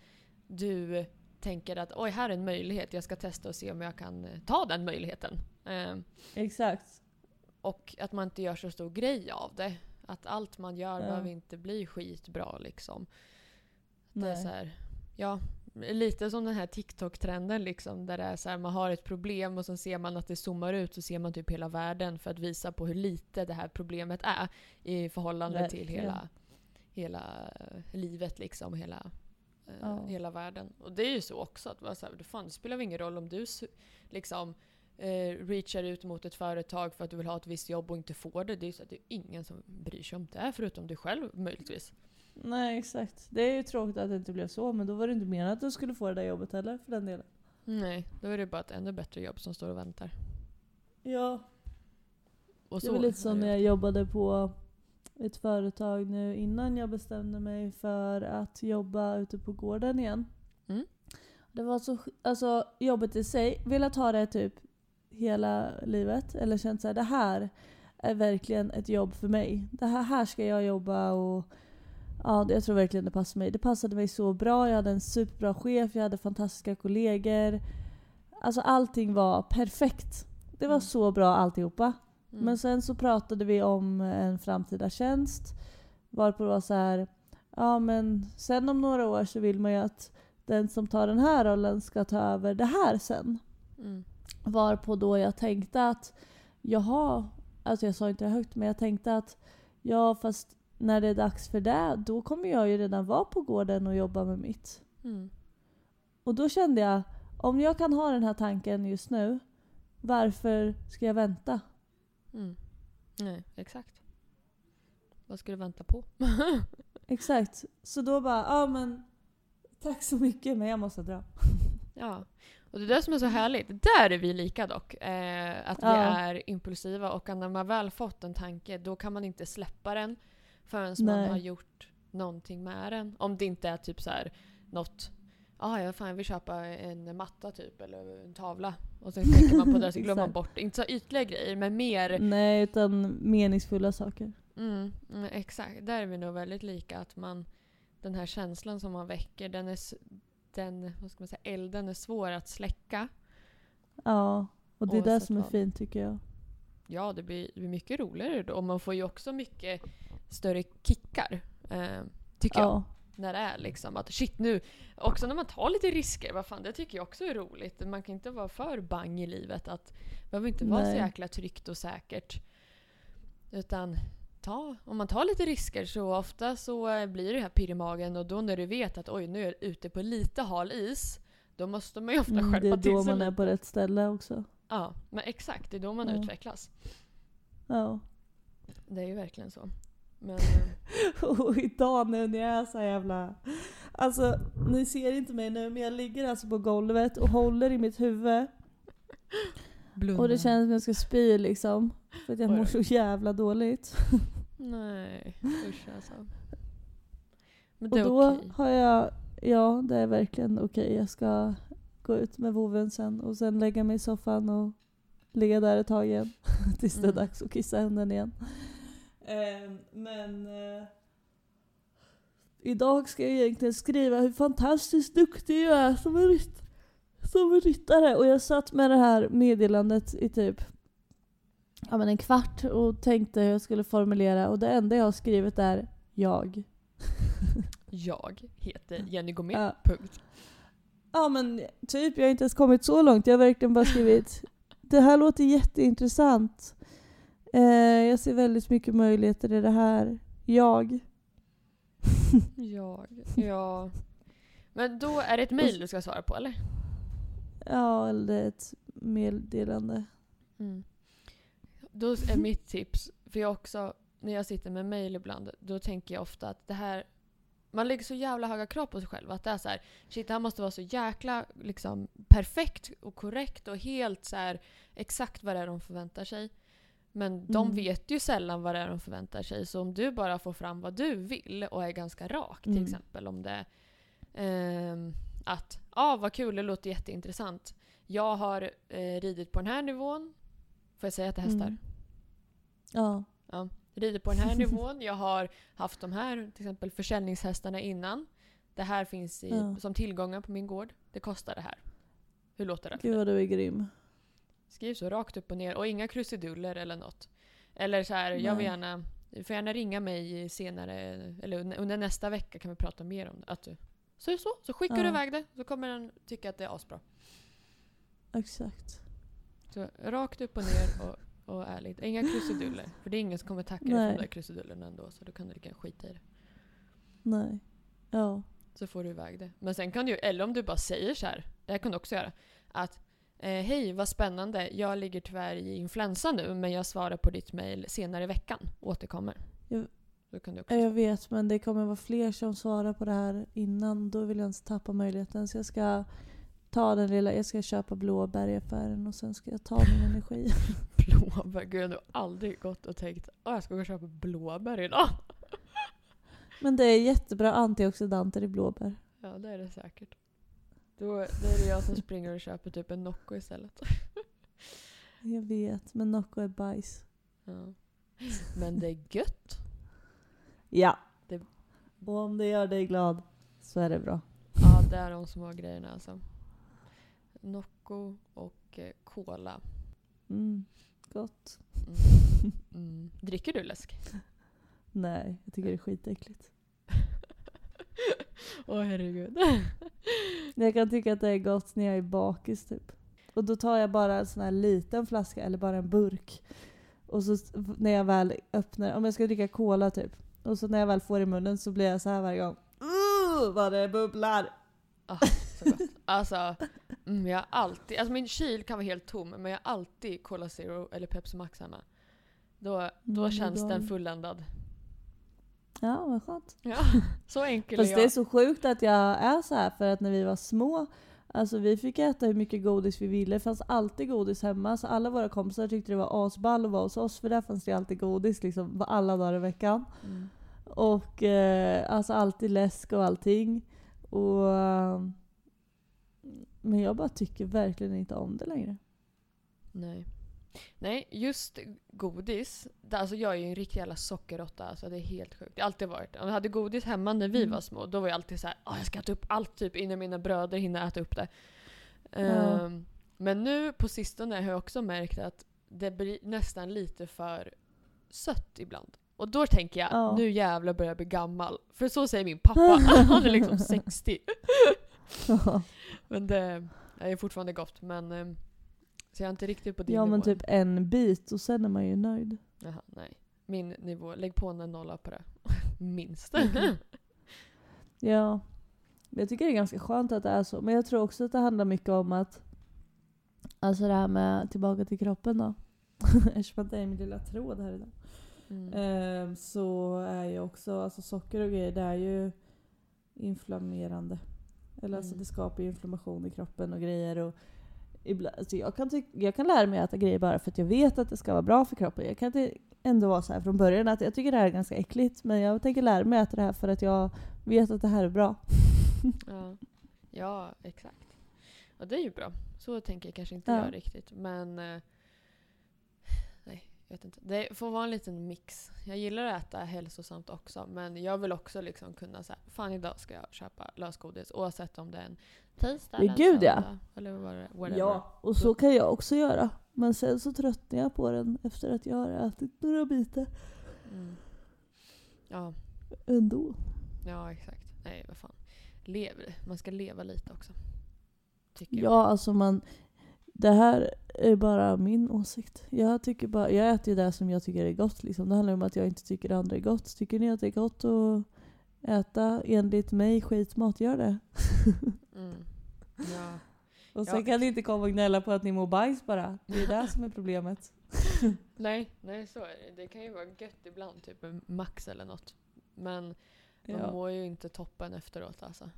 du tänker att oj, här är en möjlighet. Jag ska testa och se om jag kan eh, ta den möjligheten. Eh, Exakt. och att man inte gör så stor grej av det. Att allt man gör Ja. behöver inte bli skitbra liksom. Det är så här, ja, lite som den här TikTok-trenden liksom. Där det är så här, man har ett problem och så ser man att det zoomar ut så ser man typ hela världen för att visa på hur lite det här problemet är i förhållande till Verkligen. hela, hela eh, livet liksom. Hela, eh, Ja. hela världen. Och det är ju så också. Att så här, fan, det spelar väl ingen roll om du liksom eh, reachar ut mot ett företag för att du vill ha ett visst jobb och inte får det. Det är, så att det är ingen som bryr sig om det förutom du själv möjligtvis. Nej exakt. Det är ju tråkigt att det inte blev så, men då var det inte meningen att du skulle få det där jobbet heller för den delen. Nej, då är det bara ett ännu bättre jobb som står och väntar. Ja, Och det var lite så när jag jobbade på ett företag nu innan jag bestämde mig för att jobba ute på gården igen. Mm. Det var så, alltså jobbet i sig, velat ha det typ hela livet. Eller känt såhär, det här är verkligen ett jobb för mig. Det här, här ska jag jobba och ja, jag tror verkligen det passar mig. Det passade mig så bra, jag hade en superbra chef, jag hade fantastiska kollegor. Alltså allting var perfekt. Det var Mm. så bra alltihopa. Mm. Men sen så pratade vi om en framtida tjänst. Varpå det var så här, ja men sen om några år så vill man ju att den som tar den här rollen ska ta över det här sen. Mm. Varpå då jag tänkte att, jaha, alltså jag sa inte det högt men jag tänkte att ja fast när det är dags för det, då kommer jag ju redan vara på gården och jobba med mitt. Mm. Och då kände jag, om jag kan ha den här tanken just nu, varför ska jag vänta? Mm. Nej, exakt. Vad ska du vänta på? Exakt. Så då bara, ja men tack så mycket men jag måste dra. ja. Och det är det som är så härligt. Där är vi lika dock. Eh, att vi Ja. är impulsiva och när man väl fått en tanke då kan man inte släppa den förrän man Nej. har gjort någonting med den. Om det inte är typ så här något Ah, ja, fan jag vill köpa en matta typ eller en tavla. Och sen tänker man på det så glömmer man bort. Inte så ytliga grejer men mer Nej, utan meningsfulla saker. Mm, mm, exakt. Där är vi nog väldigt lika. Att man, den här känslan som man väcker, den är, den, vad ska man säga, elden är svår att släcka. Ja, och det är det som är fint tycker jag. Ja, det blir, det blir mycket roligare då. Och man får ju också mycket större kickar. Eh, tycker jag. Ja, När det är liksom att shit nu, också när man tar lite risker, vad fan det tycker jag också är roligt. Man kan inte vara för bang i livet. Att, det behöver inte vara så jäkla tryggt och säkert. Utan ta, om man tar lite risker så ofta så eh, blir det här pirr i magen och då när du vet att oj nu är jag ute på lite hal is. Då måste man ju ofta mm, det skärpa är till då sig man är lite. på rätt ställe också. Ja, men exakt. Det är då man Ja. utvecklas. Ja. Det är ju verkligen så. Men, eh, Och idag nu när jag är så jävla... Alltså, ni ser inte mig nu men jag ligger alltså på golvet och håller i mitt huvud. blunda. Och det känns som jag ska spy liksom. För att jag Oj mår så jävla dåligt. Nej, usch alltså. Men Och det är då okej. har jag... Ja, det är verkligen okej. Jag ska gå ut med voven sen och sen lägga mig i soffan och ligga där ett tag igen. Tills det är Mm. dags att kissa hunden igen. Ehm, men... Eh, idag ska jag egentligen skriva hur fantastiskt duktig jag är som en, rytt, som en ryttare. Och jag satt med det här meddelandet i typ ja, men en kvart och tänkte hur jag skulle formulera. Och det enda jag har skrivit är jag. Jag heter Jenny Gourmet. Ja. Punkt. Ja men typ, jag har inte ens kommit så långt. Jag har verkligen bara skrivit Det här låter jätteintressant. Eh, jag ser väldigt mycket möjligheter i det här. Jag. Jag. Ja. Men då är det ett mejl du ska svara på eller? Ja, eller ett meddelande. Mm. Då är mitt tips, för jag också, när jag sitter med mejl ibland, då tänker jag ofta att det här man lägger så jävla höga krav på sig själv. Att det är så här, shit det här måste vara så jäkla liksom, perfekt och korrekt och helt så här, exakt vad det är de förväntar sig. Men de Mm. vet ju sällan vad det är de förväntar sig. Så om du bara får fram vad du vill och är ganska rak till Mm. exempel om det ehm, att ja ah, vad kul, det låter jätteintressant. Jag har eh, ridit på den här nivån. Får jag säga att det hästar? Mm. Ja. Ja. Rider på den här nivån. Jag har haft de här till exempel försäljningshästarna innan. Det här finns i, Ja. som tillgångar på min gård. det kostar det här. Hur låter det? Gud vad du är grym. Skriv så rakt upp och ner och inga krusiduller eller något. Eller så här, jag vill gärna, du får gärna ringa mig senare, eller under- nästa vecka kan vi prata mer om det. Att du, så, så, så skickar du Ja. iväg det, så kommer den tycka att det är asbra. Exakt. Så rakt upp och ner och, och ärligt. Inga krusiduller. För det är ingen som kommer tacka dig för de där krusidullerna ändå, så då kan du lika gärna skita i det. Nej. Ja. Så får du iväg det. Men sen kan du eller om du bara säger så här, det här kan du också göra, att eh, hej vad spännande, jag ligger tyvärr i influensa nu men jag svarar på ditt mail senare i veckan, återkommer. Jag- Då kan du också Jag vet men det kommer vara fler som svarar på det här innan. Då vill jag inte tappa möjligheten. Så jag ska ta den lilla, jag ska köpa blåbär i affären och sen ska jag ta min energi. blåbär. Gud, jag har nog aldrig gått och tänkt att jag ska gå och köpa blåbär idag. Men det är jättebra antioxidanter i blåbär. Ja, det är det säkert. Då, då är det jag som springer och köper typ en Nocco istället. Jag vet, men Nocco är bajs. Ja. Men det är gött. Ja. Det- Och om det gör dig glad så är det bra. Ja, det är de som har grejerna alltså. Nocco och eh, cola. Mm. Gott. Mm. Mm. Dricker du läsk? Nej, jag tycker det är skitäckligt. Åh herregud. Jag kan tycka att det är gott när jag är bakis typ. Och då tar jag bara en sån här liten flaska eller bara en burk. Och så när jag väl öppnar, om jag ska dricka cola typ. Och så när jag väl får i munnen så blir jag så här varje gång. Uh, vad det bubblar! Så gott. Alltså, mm, jag har alltid, alltså min kyl kan vara helt tom men jag har alltid Cola Zero eller Pepsi Max hemma. Då, då Mm, känns den fulländad. Ja, vad skönt. Ja, så enkel Fast är det är jag. så sjukt att jag är så här för att när vi var små Alltså vi fick äta hur mycket godis vi ville, det fanns alltid godis hemma. Så alla våra kompisar tyckte det var asball att vara hos oss för där fanns det alltid godis liksom alla dagar i veckan. Mm. Och eh, alltså alltid läsk och allting. Och, eh, men jag bara tycker verkligen inte om det längre. Nej. Nej, just godis. Alltså jag är ju en riktig jävla sockerråtta. Alltså det är helt sjukt. Det har alltid varit. Om jag hade godis hemma när vi Mm. var små, då var jag alltid så här, "Åh, jag ska äta upp allt typ innan mina bröder hinner äta upp det. Ja. Ehm, men nu på sistone har jag också märkt att det blir nästan lite för sött ibland. Och då tänker jag, Ja. nu jävlar börjar jag bli gammal. För så säger min pappa. Han är liksom 60. Men det är fortfarande gott. Men, ehm, så jag är inte riktigt på din ja nivå men typ en bit och sen är man ju nöjd. Jaha, nej. Min nivå, lägg på en nolla på det. Minst. Ja. Men Jag tycker det är ganska skönt att det är så. Men jag tror också att det handlar mycket om att Alltså det här med tillbaka till kroppen då. Eftersom att det är min lilla tråd här idag. Mm. Ehm, så är ju också, alltså socker och grejer, det är ju inflammerande. Eller alltså Mm. det skapar ju inflammation i kroppen och grejer. Och ibland, alltså jag, kan tyck, jag kan lära mig att äta grejer bara för att jag vet att det ska vara bra för kroppen. Jag kan inte ändå vara så här från början att jag tycker det här är ganska äckligt. Men jag tänker lära mig att äta det här för att jag vet att det här är bra. Ja. ja, exakt. Och det är ju bra. Så tänker jag kanske inte Ja. jag riktigt. Men... eh, Nej, jag vet inte. Det får vara en liten mix. Jag gillar att äta hälsosamt också. Men jag vill också liksom kunna säga fan idag ska jag köpa lösgodis. Oavsett om det är en tisdag eller gud, ja. Eller whatever. Ja, och så kan jag också göra. Men sen så tröttnar jag på den efter att jag har ätit några bitar Mm. Ja, ändå. ja, exakt. Nej, vad fan. Lev, man ska leva lite också. Tycker jag. Ja, alltså man... Det här är bara min åsikt. Jag, tycker bara, jag äter ju det som jag tycker är gott. Liksom. Det handlar om att jag inte tycker det andra är gott. Tycker ni att det är gott att äta enligt mig skitmat, gör det. Mm. Ja. Och sen Ja. kan ni inte komma och gnälla på att ni mår bajs bara. Det är det som är problemet. Nej, nej så är det. Det kan ju vara gött ibland, typ en Max eller något. Men man Ja. mår ju inte toppen efteråt alltså.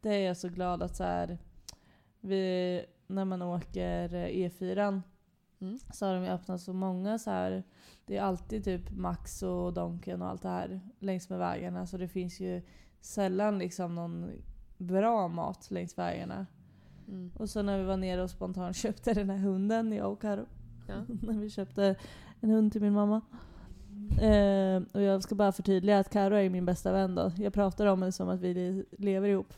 Det är jag så glad att så här, vi, när man åker eh, E4 Mm. så har de ju öppnat så många så här. Det är alltid typ Max och Donken och allt det här längs med vägarna. Så det finns ju sällan liksom någon bra mat längs vägarna. Mm. Och så när vi var nere och spontant köpte den här hunden, jag och Karo. Ja. när vi köpte en hund till min mamma. Eh, och jag ska bara förtydliga att Karo är min bästa vän då. Jag pratar om henne som att vi le- lever ihop.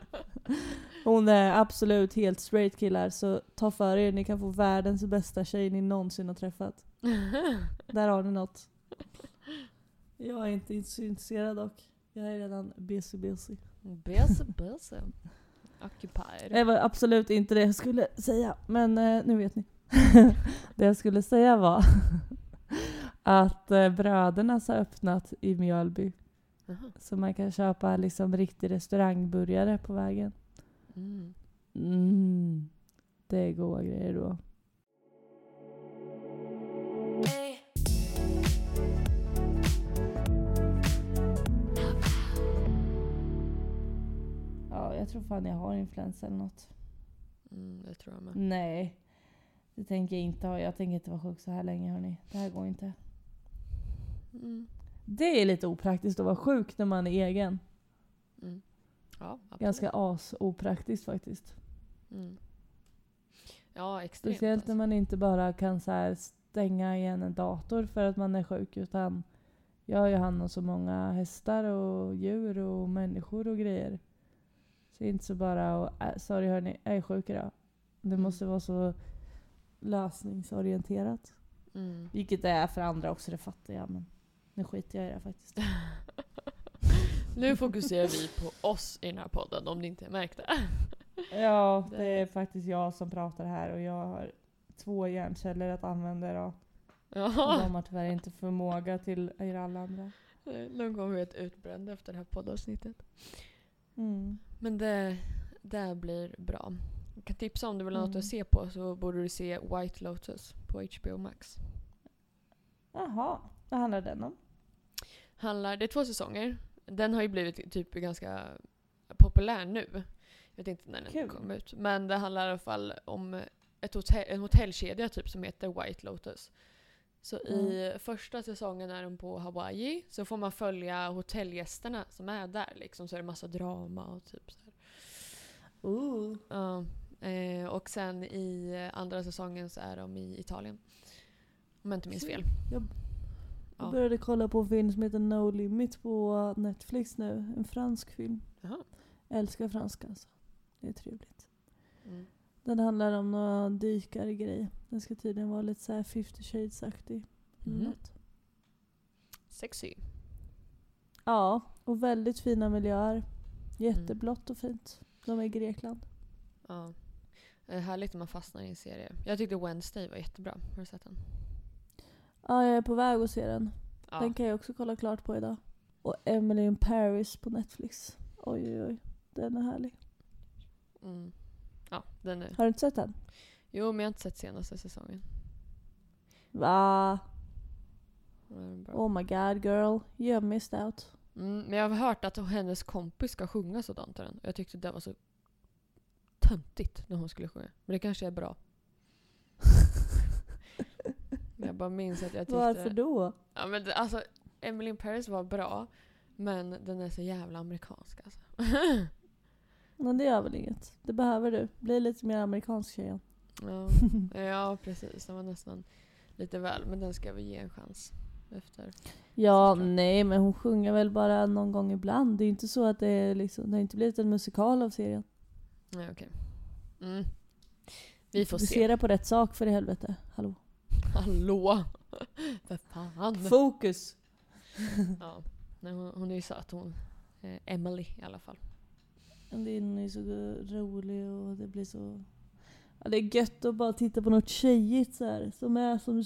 Hon är absolut helt straight killar, så ta för er. Ni kan få världens bästa tjej ni någonsin har träffat. Där har ni något. Jag är inte så intresserad dock. Jag är redan busy busy. Böse, böse. Occupied. Det var absolut inte det jag skulle säga, men eh, nu vet ni. det jag skulle säga var att eh, Brödernas har öppnat i Mjölby. Jaha. Så man kan köpa liksom riktig restaurangburgare på vägen. Mm. Mm, det är goda grejer då. Ja, jag tror fan jag har influensa eller något. Mm, det tror jag med. Nej, det tänker jag inte ha. Jag tänker inte vara sjuk så här länge hörni. Det här går inte. Mm. Det är lite opraktiskt att vara sjuk när man är egen. Mm. Ja, absolut. Ganska as-opraktiskt faktiskt. Mm. Ja, extremt. Speciellt när alltså. man inte bara kan så stänga igen en dator för att man är sjuk. Utan jag har ju hand om så många hästar och djur och människor och grejer. Så det är inte så bara att, äh, sorry hörni, jag är sjuk idag. Det Mm. måste vara så lösningsorienterat. Mm. Vilket det är för andra också, det fattar jag. Men nu skiter jag i det faktiskt. Nu fokuserar vi på oss i den här podden om ni inte märkte. Ja, det är faktiskt jag som pratar här och jag har två hjärnceller att använda idag. Ja. de har tyvärr inte förmåga till er alla andra. Är vi ett utbrända efter det här poddavsnittet. Mm. Men det, det blir bra. Jag kan tipsa om du vill ha något Mm. att se på så borde du se White Lotus på HBO Max. Jaha, vad handlar den om? Handlar, det är två säsonger. Den har ju blivit typ ganska populär nu. Jag vet inte när den Kul. kom ut. Men det handlar i alla fall om ett hotell, en hotellkedja typ som heter White Lotus. Så i första säsongen är de på Hawaii. Så får man följa hotellgästerna som är där. Liksom, så är det massa drama och typ så här. Ooh. Ja, eh, och sen i andra säsongen så är de i Italien. Om jag inte minns fel. Jag, jag Ja. började kolla på en film som heter No Limit på Netflix nu. En fransk film. Jaha. Jag älskar franska alltså. Det är trevligt. Mm. Den handlar om några dykare-grej. Den ska tydligen vara lite såhär 50 shades-aktig. något. Sexy. Ja, och väldigt fina miljöer. Jätteblått och fint. De är i Grekland. Ja. Det är härligt när man fastnar i en serie. Jag tyckte Wednesday var jättebra. Har du sett den? Ja, jag är på väg att se den. Ja. Den kan jag också kolla klart på idag. Och Emily in Paris på Netflix. Oj, oj, oj. Den är härlig. Mm. Ja, den är... Har du inte sett den? Jo, men jag har inte sett senaste säsongen. Va? Oh my god girl. You have missed out. Mm, men jag har hört att hennes kompis ska sjunga sådant i den. Jag tyckte det var så töntigt när hon skulle sjunga. Men det kanske är bra. Jag bara minns att jag tyckte... Varför då? Ja, men det, alltså, Emily in Paris var bra. Men den är så jävla amerikansk alltså. Men det gör väl inget. Det behöver du. Bli lite mer amerikansk tjejen. ja. ja, precis. Den var nästan lite väl. Men den ska vi ge en chans. Efter. Ja, nej men hon sjunger väl bara någon gång ibland. Det är inte så att det är liksom, det har inte blivit en musikal av serien. Nej, okej. Mm. Vi får se. Fokusera på rätt sak för i helvete. Hallå. Hallå! För fan. Fokus! Ja. Nej, hon, hon är ju söt hon. Eh, Emily i alla fall. Linn är så rolig och det blir så... Ja, det är gött att bara titta på något tjejigt så här, som är som...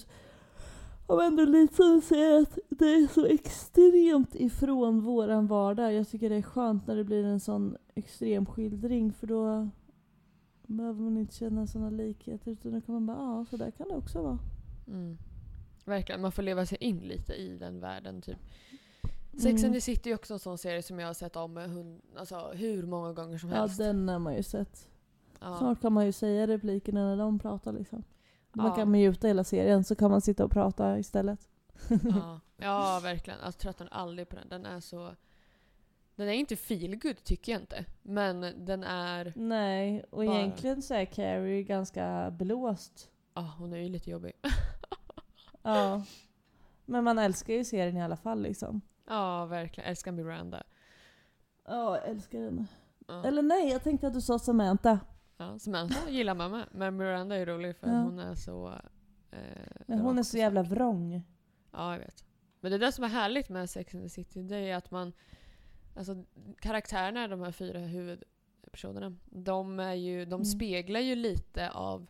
Ja ändå lite som säger att det är så extremt ifrån våran vardag. Jag tycker det är skönt när det blir en sån extrem skildring för då behöver man inte känna såna likheter utan då kan man bara ja, så där kan det också vara. Mm. Verkligen, man får leva sig in lite i den världen typ. Sex Mm. and the City är också en sån serie som jag har sett om hund, alltså, hur många gånger som Ja, helst. den har man ju sett. Ja. Snart kan man ju säga replikerna när de pratar liksom. Man Ja. kan muta hela serien så kan man sitta och prata istället. ja. ja, verkligen. Jag tröttnar aldrig på den. Den är så... Den är inte feelgood tycker jag inte. Men den är... Nej, och Bara- egentligen så är Carrie ganska blåst. Ja, hon är ju lite jobbig. Ja. Men man älskar ju serien i alla fall liksom. Ja, verkligen. Älskar Miranda. Ja, älskar den. Ja. Eller nej, jag tänkte att du sa Samantha. Ja, Samantha gillar man med. Men Miranda är rolig för Ja. hon är så... Eh, Men hon är så jävla vrång. Ja, jag vet. Men det är det som är härligt med Sex and the City, det är att man... Alltså karaktärerna, de här fyra huvudpersonerna, de, är ju, de Mm. speglar ju lite av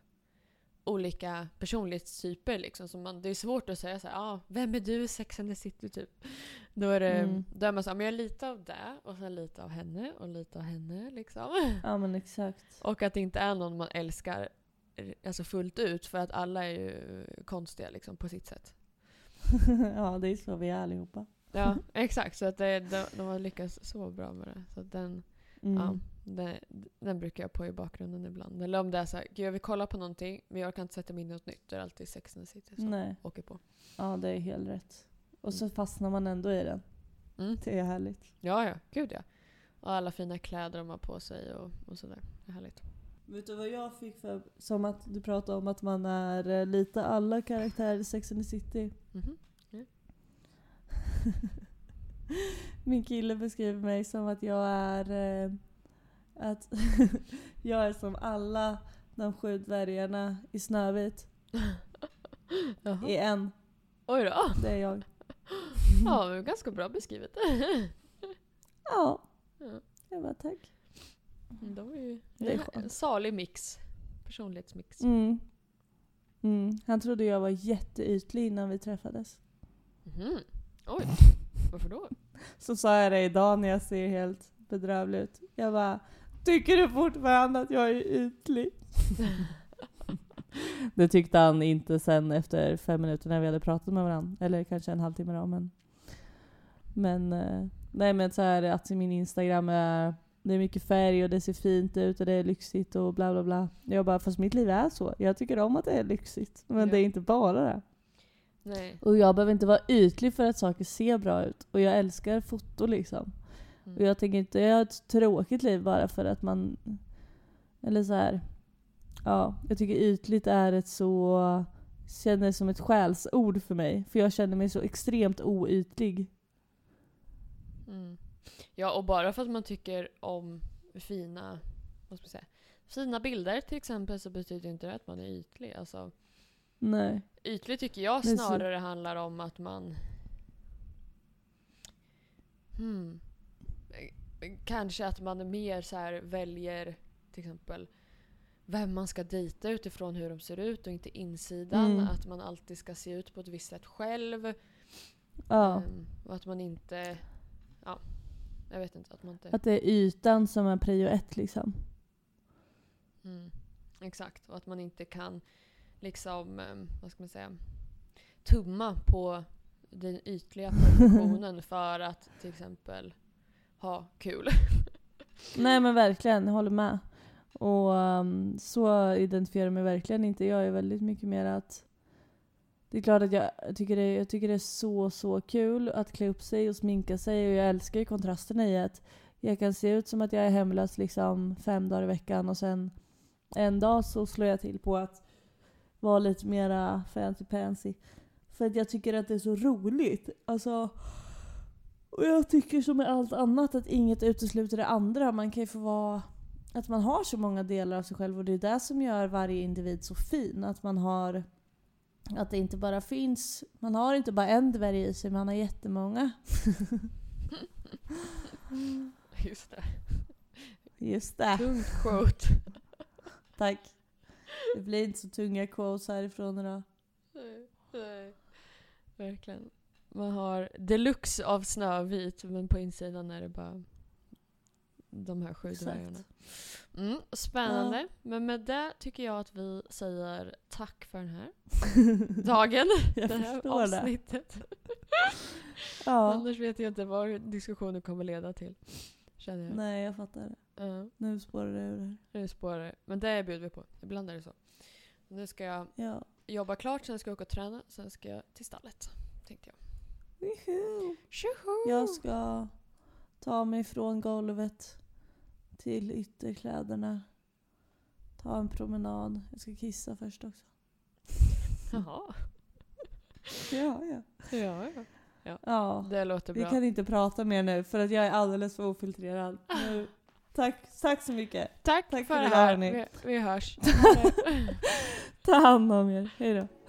olika personlighetstyper. Liksom. Så man, det är svårt att säga så här, ah, vem är du i Sex and the City? Typ. Då är, det, Mm. då är man så här, men jag är lite av det, och sen lite av henne, och lite av henne. Liksom. Ja men exakt. Och att det inte är någon man älskar alltså fullt ut, för att alla är ju konstiga liksom, på sitt sätt. ja det är så vi är allihopa. Ja, exakt. Så att det, de, de har lyckats så bra med det. Så den, Mm. ja, den, den brukar jag på i bakgrunden ibland. Eller om det är så här, jag vill kolla på någonting men jag kan inte sätta mig in i något nytt. Det är alltid Sex and the City som Nej. åker på. Ja det är helt rätt. Och så fastnar man ändå i den. Mm. Det är härligt. Ja, ja. Gud ja. Och alla fina kläder de har på sig och, och sådär. Det är härligt. Vet du vad jag fick för... Som att du pratade om att man är eh, lite alla karaktärer i Sex and the City. Mhm. Min kille beskriver mig som att jag är... Att jag är som alla de sju dvärgarna i Snövit. Jaha. I en. Oj då. Det är jag. Ja, men ganska bra beskrivet. Ja. Ja. Jag bara tack. De är ju Det är en salig mix. Personlighetsmix. Mm. Mm. Han trodde jag var jätteytlig innan vi träffades. Mhm. Oj, varför då? Så sa jag det idag när jag ser helt bedrövlig ut. Jag bara, tycker du fortfarande att jag är ytlig? det tyckte han inte sen efter fem minuter när vi hade pratat med varandra. Eller kanske en halvtimme då. Men, men, eh, nej, men så här att min Instagram är det är mycket färg och det ser fint ut och det är lyxigt och bla bla bla. Jag bara, fast mitt liv är så. Jag tycker om att det är lyxigt. Men Ja. det är inte bara det. Nej. Och jag behöver inte vara ytlig för att saker ser bra ut. Och jag älskar foto liksom. Mm. Och jag tänker inte jag har ett tråkigt liv bara för att man... Eller så här. Ja, jag tycker ytligt är ett så... Känner som ett skällsord för mig. För jag känner mig så extremt oytlig. Mm. Ja, och bara för att man tycker om fina, vad ska man säga, fina bilder till exempel så betyder inte det att man är ytlig. Alltså, Nej. ytlig tycker jag är så- snarare handlar om att man... Hmm. Kanske att man mer så här väljer till exempel vem man ska dejta utifrån hur de ser ut och inte insidan. Mm. Att man alltid ska se ut på ett visst sätt själv. Ja. Ehm, och att man inte... Ja, jag vet inte. Att man inte... Att det är ytan som är prio ett liksom. Mm, exakt. Och att man inte kan liksom, ehm, vad ska man säga, tumma på den ytliga perfektionen för att till exempel ha kul. Nej men verkligen, jag håller med. Och um, så identifierar jag mig verkligen inte. Jag är väldigt mycket mer att det är klart att jag tycker det, jag tycker det är så, så kul att klä upp sig och sminka sig och jag älskar ju kontrasterna i att jag kan se ut som att jag är hemlös liksom fem dagar i veckan och sen en dag så slår jag till på att vara lite mera fancy pansy. För att jag tycker att det är så roligt. Alltså, och jag tycker som med allt annat att inget utesluter det andra. Man kan ju få vara... Att man har så många delar av sig själv och det är det som gör varje individ så fin. Att man har... Att det inte bara finns... Man har inte bara en dvärg i sig, man har jättemånga. Just det. Just det. Tungt quote. Tack. Det blir inte så tunga quotes härifrån idag. Nej, nej. Verkligen. Man har deluxe av Snövit men på insidan är det bara de här sju dvärgarna. Mm, spännande. Men med det tycker jag att vi säger tack för den här dagen. Jag det här det. avsnittet. Ja. Annars vet jag inte vad diskussionen kommer leda till. Känner jag. Nej, jag fattar det. Ja, Nu spårar det ur här. nu spårar det. Men det bjuder vi på. Ibland är det så. Nu ska jag Ja. jobba klart, sen ska jag åka och träna, sen ska jag till stallet. Tänkte jag. Tjoho! Jag ska ta mig från golvet till ytterkläderna. Ta en promenad. Jag ska kissa först också. Jaha. Ja, ja. Ja, ja. Ja. Det låter Vi bra. kan inte prata mer nu för att jag är alldeles för ofiltrerad. Nu. Tack, tack så mycket. Tack, Tack för för det här. Vi, vi hörs. Ta hand om er. Hej då.